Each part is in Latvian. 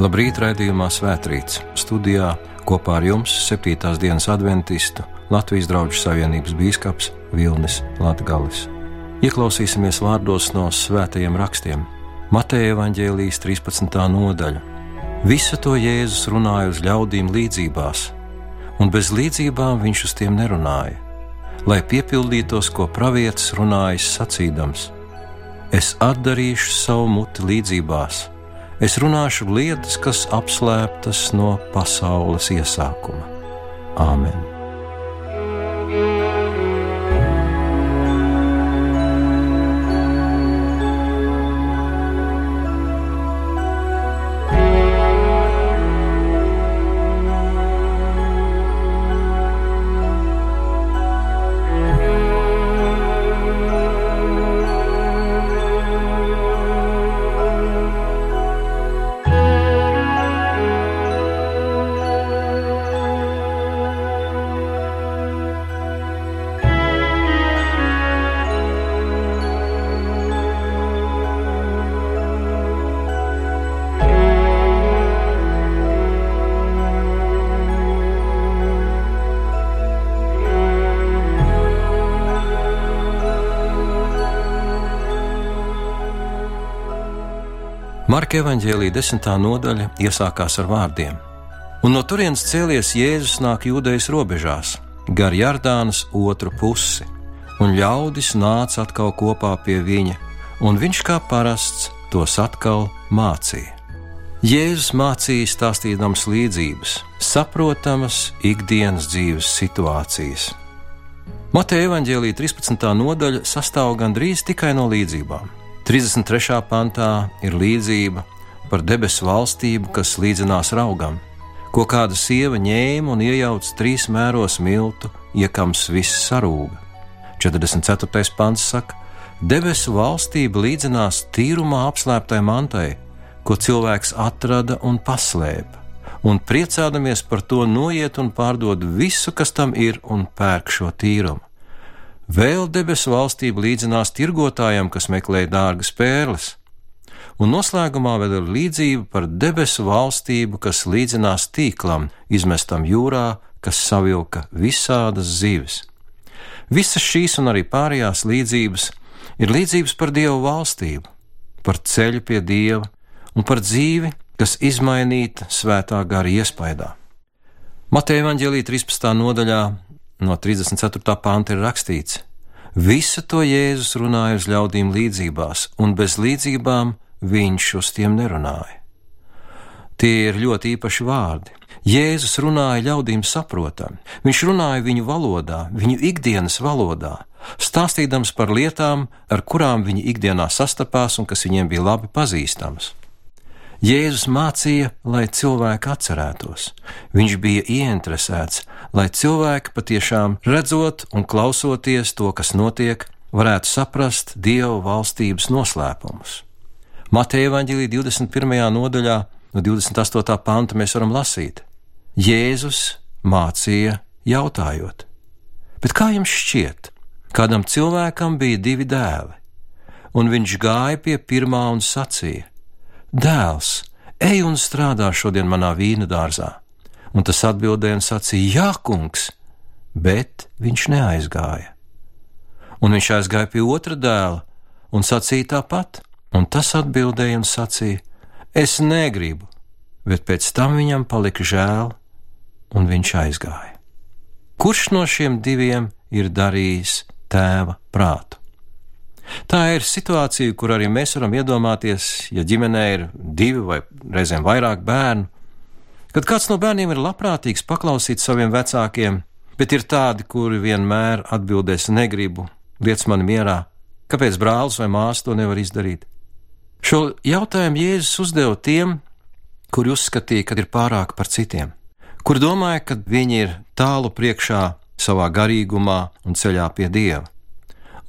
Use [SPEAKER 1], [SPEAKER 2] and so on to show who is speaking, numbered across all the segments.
[SPEAKER 1] Labrīt, raidījumā Svētrīts. Studijā kopā ar jums 7. dienas adventistu Latvijas draugu savienības bīskaps Vilnis Latgalis. Ieklausīsimies vārdos no svētajiem rakstiem. Mateja evaņģēlijas 13. nodaļa. Visu to Jēzus runāja uz ļaudīm līdzībās, un bez līdzībām viņš uz tiem nerunāja, lai piepildītos, ko pravietis runājis sacīdams: Es atdarīšu savu muti līdzībās Es runāšu lietas, kas apslēptas no pasaules iesākuma. Āmen! Marka evanģēlīja desmitā nodaļa iesākās ar vārdiem: Un no turienes cēlies Jēzus nāk jūdejas robežās, gar Jardānas otru pusi, un ļaudis nāca atkal kopā pie viņa, un viņš kā parasts tos atkal mācīja. Jēzus mācīja stāstījams līdzības, saprotamas ikdienas dzīves situācijas. Mateja evanģēlīja 13. nodaļa sastāv gandrīz tikai no līdzībām. 33. pantā ir līdzība par debesu valstību, kas līdzinās raugam, ko kāda sieva ņēma un iejauca trīs mēros miltu, iekams viss sarūga. 44. pants saka, debesu valstība līdzinās tīrumā apslēptai mantai, ko cilvēks atrada un paslēpa, un priecādamies par to noiet un pārdod visu, kas tam ir, un pērk šo tīrumu. Vēl debesu valstība līdzinās tirgotājam, kas meklē dārgas pērles, un noslēgumā vēl ir līdzība par debesu valstību, kas līdzinās tīklam, izmestam jūrā, kas savilka visādas zivis. Visas šīs un arī pārējās līdzības ir līdzības par Dievu valstību, par ceļu pie Dieva un par dzīvi, kas izmainīta svētā gara iespaidā. Mateja Vāģelī 13. nodaļā no 34. panta ir rakstīts: Visu to Jēzus runāja uz ļaudīm līdzībās, un bez līdzībām viņš uz tiem nerunāja. Tie ir ļoti īpaši vārdi. Jēzus runāja ļaudīm saprotami, viņš runāja viņu valodā, viņu ikdienas valodā, stāstīdams par lietām, ar kurām viņi ikdienā sastapās un kas viņiem bija labi pazīstamas. Jēzus mācīja, lai cilvēki atcerētos. Viņš bija ieinteresēts, lai cilvēki patiešām redzot un klausoties to, kas notiek, varētu saprast Dieva valstības noslēpumus. Mateja Vāģelī 21. nodaļā, no 28. panta mēs varam lasīt: Jēzus mācīja jautājot: Bet kā jums šķiet, kādam cilvēkam bija divi dēli, un viņš gāja pie pirmā un sacīja: Dēls, ej un strādā šodien manā vīna dārzā. Un tas atbildēja un sacīja: Jā, kungs, bet viņš neaizgāja. Un viņš aizgāja pie otra dēla un sacīja tāpat, un tas atbildēja un sacīja: Es negribu, bet pēc tam viņam palika žēl, un viņš aizgāja. Kurš no šiem diviem ir darījis tēva prātu? Tā ir situācija, kur arī mēs varam iedomāties, ja ģimenē ir divi vai reizēm vairāk bērnu, kad kāds no bērniem ir labprātīgs paklausīt saviem vecākiem, bet ir tādi, kuri vienmēr atbildēs: negribu, liec mani mierā, kāpēc brālis vai māsa to nevar izdarīt. Šo jautājumu Jēzus uzdeva tiem, kuri uzskatīja, ka ir pārāk par citiem, kuri domāja, ka viņi ir tālu priekšā savā garīgumā un ceļā pie Dieva.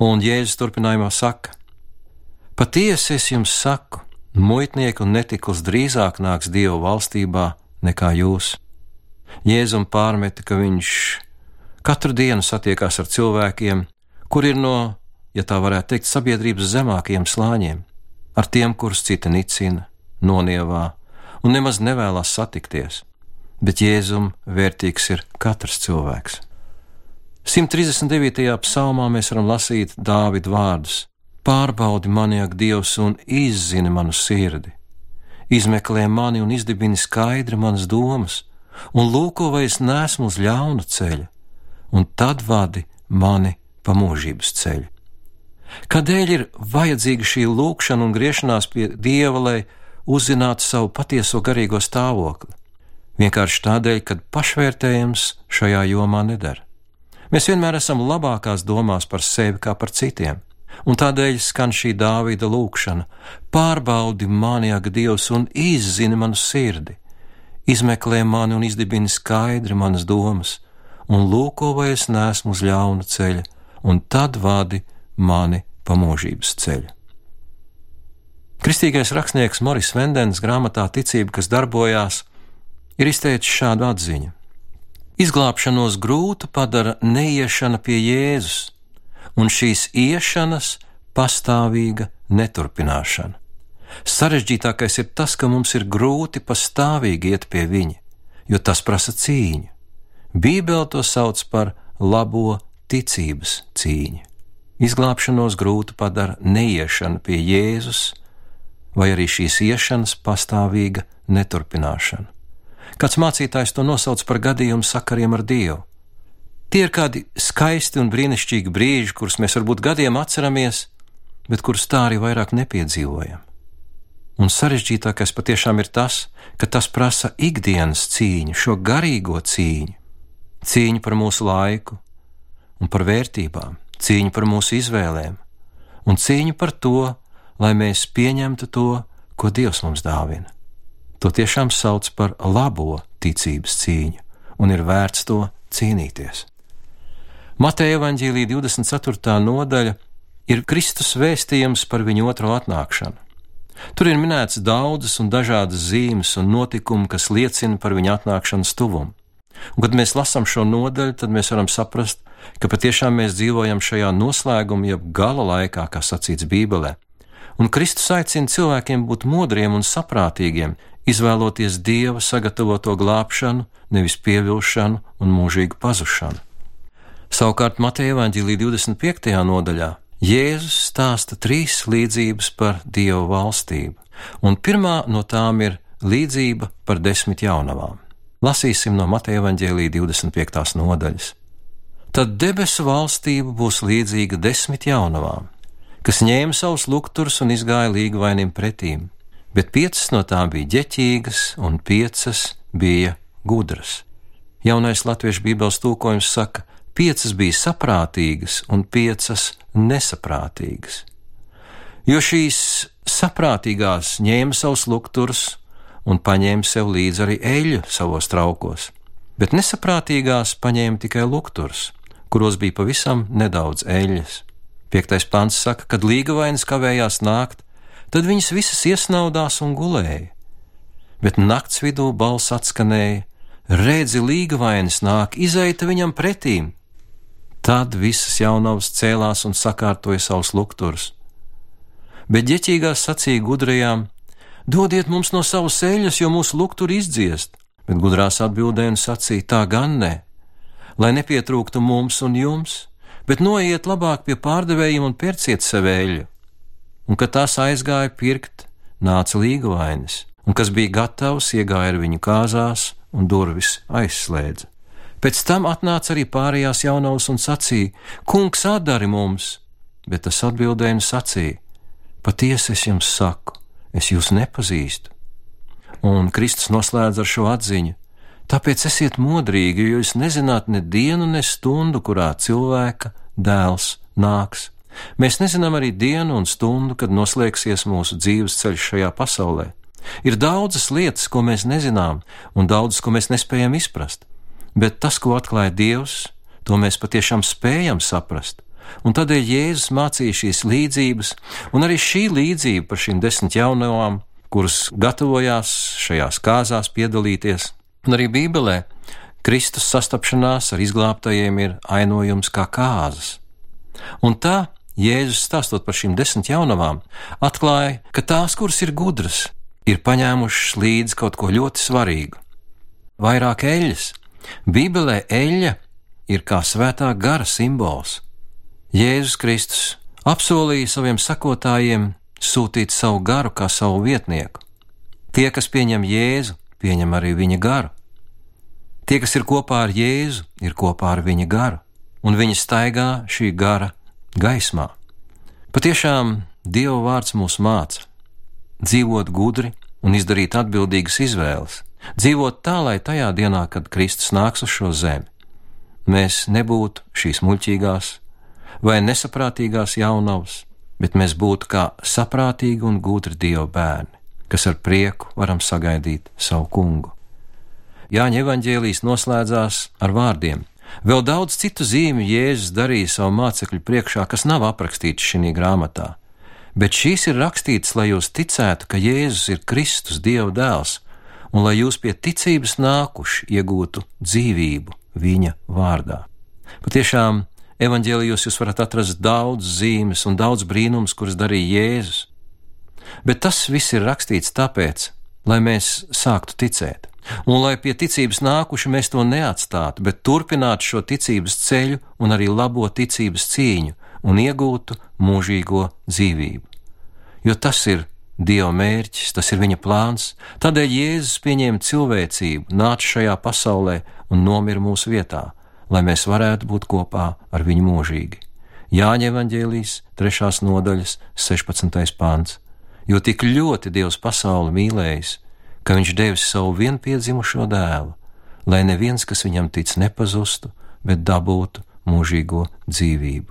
[SPEAKER 1] Un Jēzus turpinājumā saka: Patiesi es jums saku, muitnieki un netikls drīzāk nāks Dieva valstībā nekā jūs. Jēzum pārmeta, ka viņš katru dienu satiekās ar cilvēkiem, kur ir no, ja tā varētu teikt, sabiedrības zemākajiem slāņiem, ar tiem, kurus citi nicina, nonievā un nemaz nevēlas satikties, bet Jēzum vērtīgs ir katrs cilvēks. 139. psalmā mēs varam lasīt Dāvida vārdus: Pārbaudi mani, ak, Dievs, un izzini manu sirdi, izmeklē mani un izdibini skaidri manas domas, un lūko, vai es nesmu uz ļauna ceļa, un tad vadi mani pa mūžības ceļu. Kādēļ ir vajadzīga šī lūkšana un griešanās pie Dieva, lai uzzinātu savu patieso garīgo stāvokli? Vienkārši tādēļ, ka pašvērtējums šajā jomā nedara. Mēs vienmēr esam labākās domās par sevi kā par citiem, un tādēļ skan šī Dāvida lūkšana: Pārbaudi mani, ak, Dievs, un izzini manu sirdi, izmeklē mani un izdibini skaidri manas domas, un lūko, vai es nesmu uz ļauna ceļa, un tad vadi mani pa mūžības ceļu. Kristīgais rakstnieks Moris Vendens grāmatā Ticība, kas darbojās, ir izteicis šādu atziņu: Izglābšanos grūtu padara neiešana pie Jēzus, un šīs iešanas pastāvīga neturpināšana. Sarežģītākais ir tas, ka mums ir grūti pastāvīgi iet pie viņa, jo tas prasa cīņu. Bībele to sauc par labo ticības cīņu. Izglābšanos grūti padara neiešana pie Jēzus, vai arī šīs iešanas pastāvīga neturpināšana. Kāds mācītājs to nosauc par gadījumu sakariem ar Dievu. Tie ir kādi skaisti un brīnišķīgi brīži, kurus mēs varbūt gadiem atceramies, bet kurus tā arī vairāk nepiedzīvojam. Un sarežģītākais patiešām ir tas, ka tas prasa ikdienas cīņu, šo garīgo cīņu, cīņu par mūsu laiku un par vērtībām, cīņu par mūsu izvēlēm un cīņu par to, lai mēs pieņemtu to, ko Dievs mums dāvina. To tiešām sauc par labo ticības cīņu, un ir vērts to cīnīties. Mateja Vāģīlī 24. nodaļa ir Kristus vēstījums par viņu otro atnākšanu. Tur ir minēts daudzas un dažādas zīmes un notikumi, kas liecina par viņa atnākšanas tuvumu. Un, kad mēs lasām šo nodaļu, tad mēs varam saprast, ka patiešām mēs dzīvojam šajā noslēguma, jeb gala laikā, kā sacīts Bībelē, un Kristus aicina cilvēkiem būt modriem un saprātīgiem, izvēloties Dieva sagatavoto glābšanu, nevis pievilšanu un mūžīgu pazušanu. Savukārt Mateja Vāģīlī 25. nodaļā Jēzus stāsta trīs līdzības par Dieva valstību, un pirmā no tām ir līdzība par desmit jaunavām. Lasīsim no Mateja Vāģīlī 25. nodaļas. Tad debesu valstība būs līdzīga desmit jaunavām, kas ņēma savus lukturus un izgāja līgvainim pretīm, bet piecas no tām bija ģeķīgas un piecas bija gudras. Jaunais latviešu bībeles tūkojums saka, piecas bija saprātīgas un piecas nesaprātīgas. Jo šīs saprātīgās ņēma savus lukturus un paņēma sev līdzi arī eļļu savos traukos, bet nesaprātīgās paņēma tikai lukturus, kuros bija pavisam nedaudz eļļas. Piektais pants saka, kad līgavainis kavējās nākt, tad viņas visas iesnaudās un gulēja. Bet nakts vidū balss atskanēja: Redzi, līgavainis nāk, izaita viņam pretīm! Tad visas jaunavas cēlās un sakārtoja savus lukturus. Bet ģeķīgās sacīja gudrajām: Dodiet mums no savas eļļas, jo mūsu lukturi izdziest! Bet gudrās atbildēja un sacīja: Tā gan ne, lai nepietrūktu mums un jums! bet noiet labāk pie pārdevējiem un pērciet sev eļļu. Un, kad tās aizgāja pirkt, nāca līgavainis, un kas bija gatavs, iegāja ar viņu kāzās un durvis aizslēdza. Pēc tam atnāca arī pārējās jaunavas un sacīja: Kungs, atdari mums! Bet tas atbildēja un sacīja: Patiesi es jums saku, es jūs nepazīstu. Un Kristus noslēdz ar šo atziņu: Tāpēc esiet modrīgi, jo jūs nezināt ne dienu, ne stundu, kurā cilvēka dēls nāks. Mēs nezinām arī dienu un stundu, kad noslēgsies mūsu dzīves ceļš šajā pasaulē. Ir daudzas lietas, ko mēs nezinām, un daudzas, ko mēs nespējam izprast, bet tas, ko atklāja Dievs, to mēs patiešām spējam saprast. Un tādēļ Jēzus mācīja šīs līdzības, un arī šī līdzība par šīm desmit jaunavām, kuras gatavojās šajās kāzās piedalīties, Un arī Bībelē Kristus sastapšanās ar izglābtajiem ir ainojums kā kāzas. Un tā Jēzus stāstot par šīm desmit jaunavām, atklāja, ka tās, kuras ir gudras, ir paņēmušas līdzi kaut ko ļoti svarīgu - vairāk eļļas. Bībelē eļļa ir kā svētā gara simbols. Jēzus Kristus apsolīja saviem sakotājiem sūtīt savu garu kā savu vietnieku. Tie, kas pieņem Jēzu, pieņem arī viņa garu. Tie, kas ir kopā ar Jēzu, ir kopā ar viņa garu, un viņi staigā šī gara gaismā. Patiešām Dieva vārds mūs māca dzīvot gudri un izdarīt atbildīgas izvēles, dzīvot tā, lai tajā dienā, kad Kristus nāks uz šo zemi, mēs nebūtu šīs muļķīgās vai nesaprātīgās jaunavas, bet mēs būtu kā saprātīgi un gudri Dieva bērni, kas ar prieku varam sagaidīt savu kungu. Jāņa evaņģēlijas noslēdzās ar vārdiem: Vēl daudz citu zīmju Jēzus darīja savu mācekļu priekšā, kas nav aprakstīts šajā grāmatā, bet šīs ir rakstītas, lai jūs ticētu, ka Jēzus ir Kristus, Dieva dēls, un lai jūs pie ticības nākuši iegūtu dzīvību viņa vārdā. Patiešām, evanģēlijos jūs varat atrast daudz zīmes un daudz brīnums, kurus darīja Jēzus, bet tas viss ir rakstīts tāpēc, lai mēs sāktu ticēt. Un lai pie ticības nākuši mēs to neatstātu, bet turpinātu šo ticības ceļu un arī labo ticības cīņu un iegūtu mūžīgo dzīvību. Jo tas ir Dieva mērķis, tas ir viņa plāns, tādēļ Jēzus pieņēma cilvēcību, nāca šajā pasaulē un nomira mūsu vietā, lai mēs varētu būt kopā ar viņu mūžīgi. Jāņa evaņģēlīs, 3. nodaļas, 16. pāns. Jo tik ļoti Dievs pasauli mīlējis, ka viņš devis savu vienpiedzimušo dēlu, lai neviens, kas viņam tic, nepazustu, bet dabūtu mūžīgo dzīvību.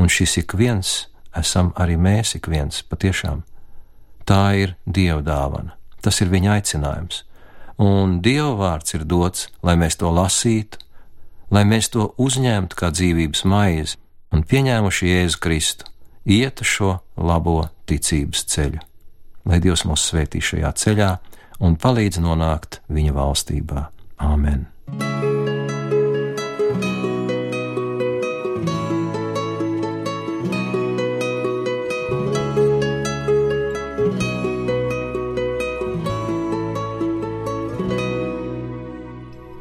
[SPEAKER 1] Un šis ik viens esam arī mēs, ik viens patiešām. Tā ir Dieva dāvana, tas ir viņa aicinājums, un Dieva vārds ir dots, lai mēs to lasītu, lai mēs to uzņemtu kā dzīvības maizi un pieņēmuši Jēzu Kristu, ietu šo labo ticības ceļu. Lai Dievs mūs svētī šajā ceļā, un palīdz nonākt viņa valstībā. Āmen!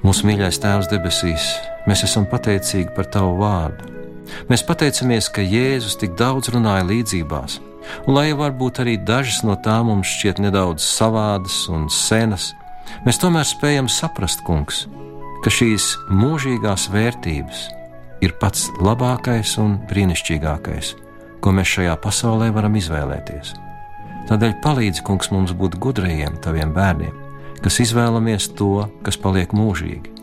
[SPEAKER 1] Mūsu mīļais Tēvs debesīs, mēs esam pateicīgi par Tavu vārdu. Mēs pateicamies, ka Jēzus tik daudz runāja līdzībās, Un lai varbūt arī dažas no tām mums šķiet nedaudz savādas un senas, mēs tomēr spējam saprast, kungs, ka šīs mūžīgās vērtības ir pats labākais un brīnišķīgākais, ko mēs šajā pasaulē varam izvēlēties. Tādēļ palīdzi, kungs, mums būt gudrajiem, taviem bērniem, kas izvēlamies to, kas paliek mūžīgi,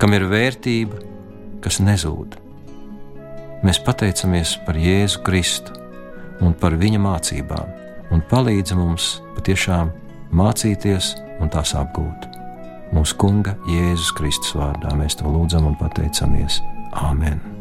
[SPEAKER 1] kam ir vērtība, kas nezūd. Mēs pateicamies par Jēzu Kristu un par viņa mācībām, un palīdz mums patiešām mācīties un tās apgūt. Mūsu Kunga Jēzus Kristus vārdā mēs to lūdzam un pateicamies. Āmen!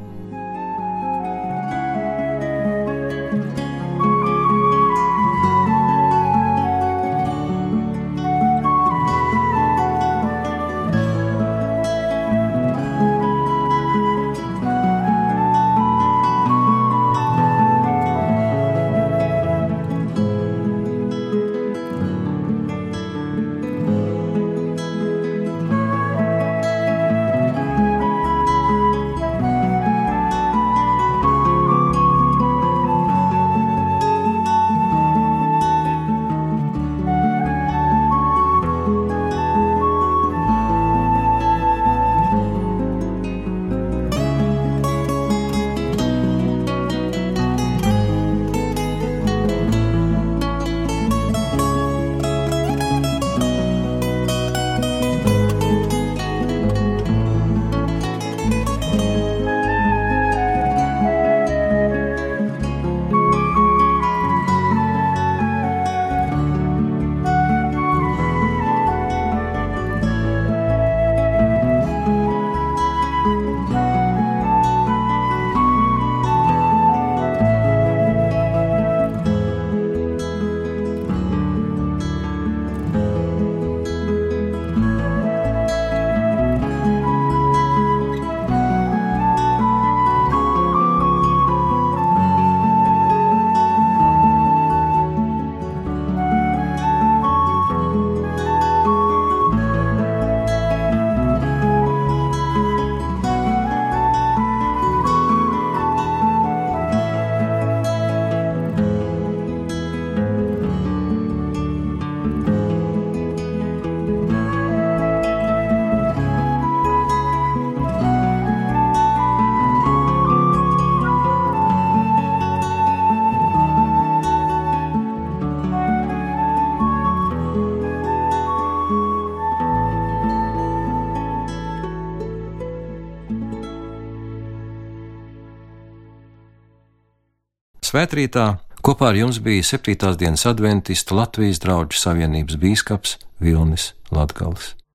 [SPEAKER 1] Svētrītā kopā ar jums bija 7. dienas adventista Latvijas draugu savienības bīskaps Vilnis Latgals.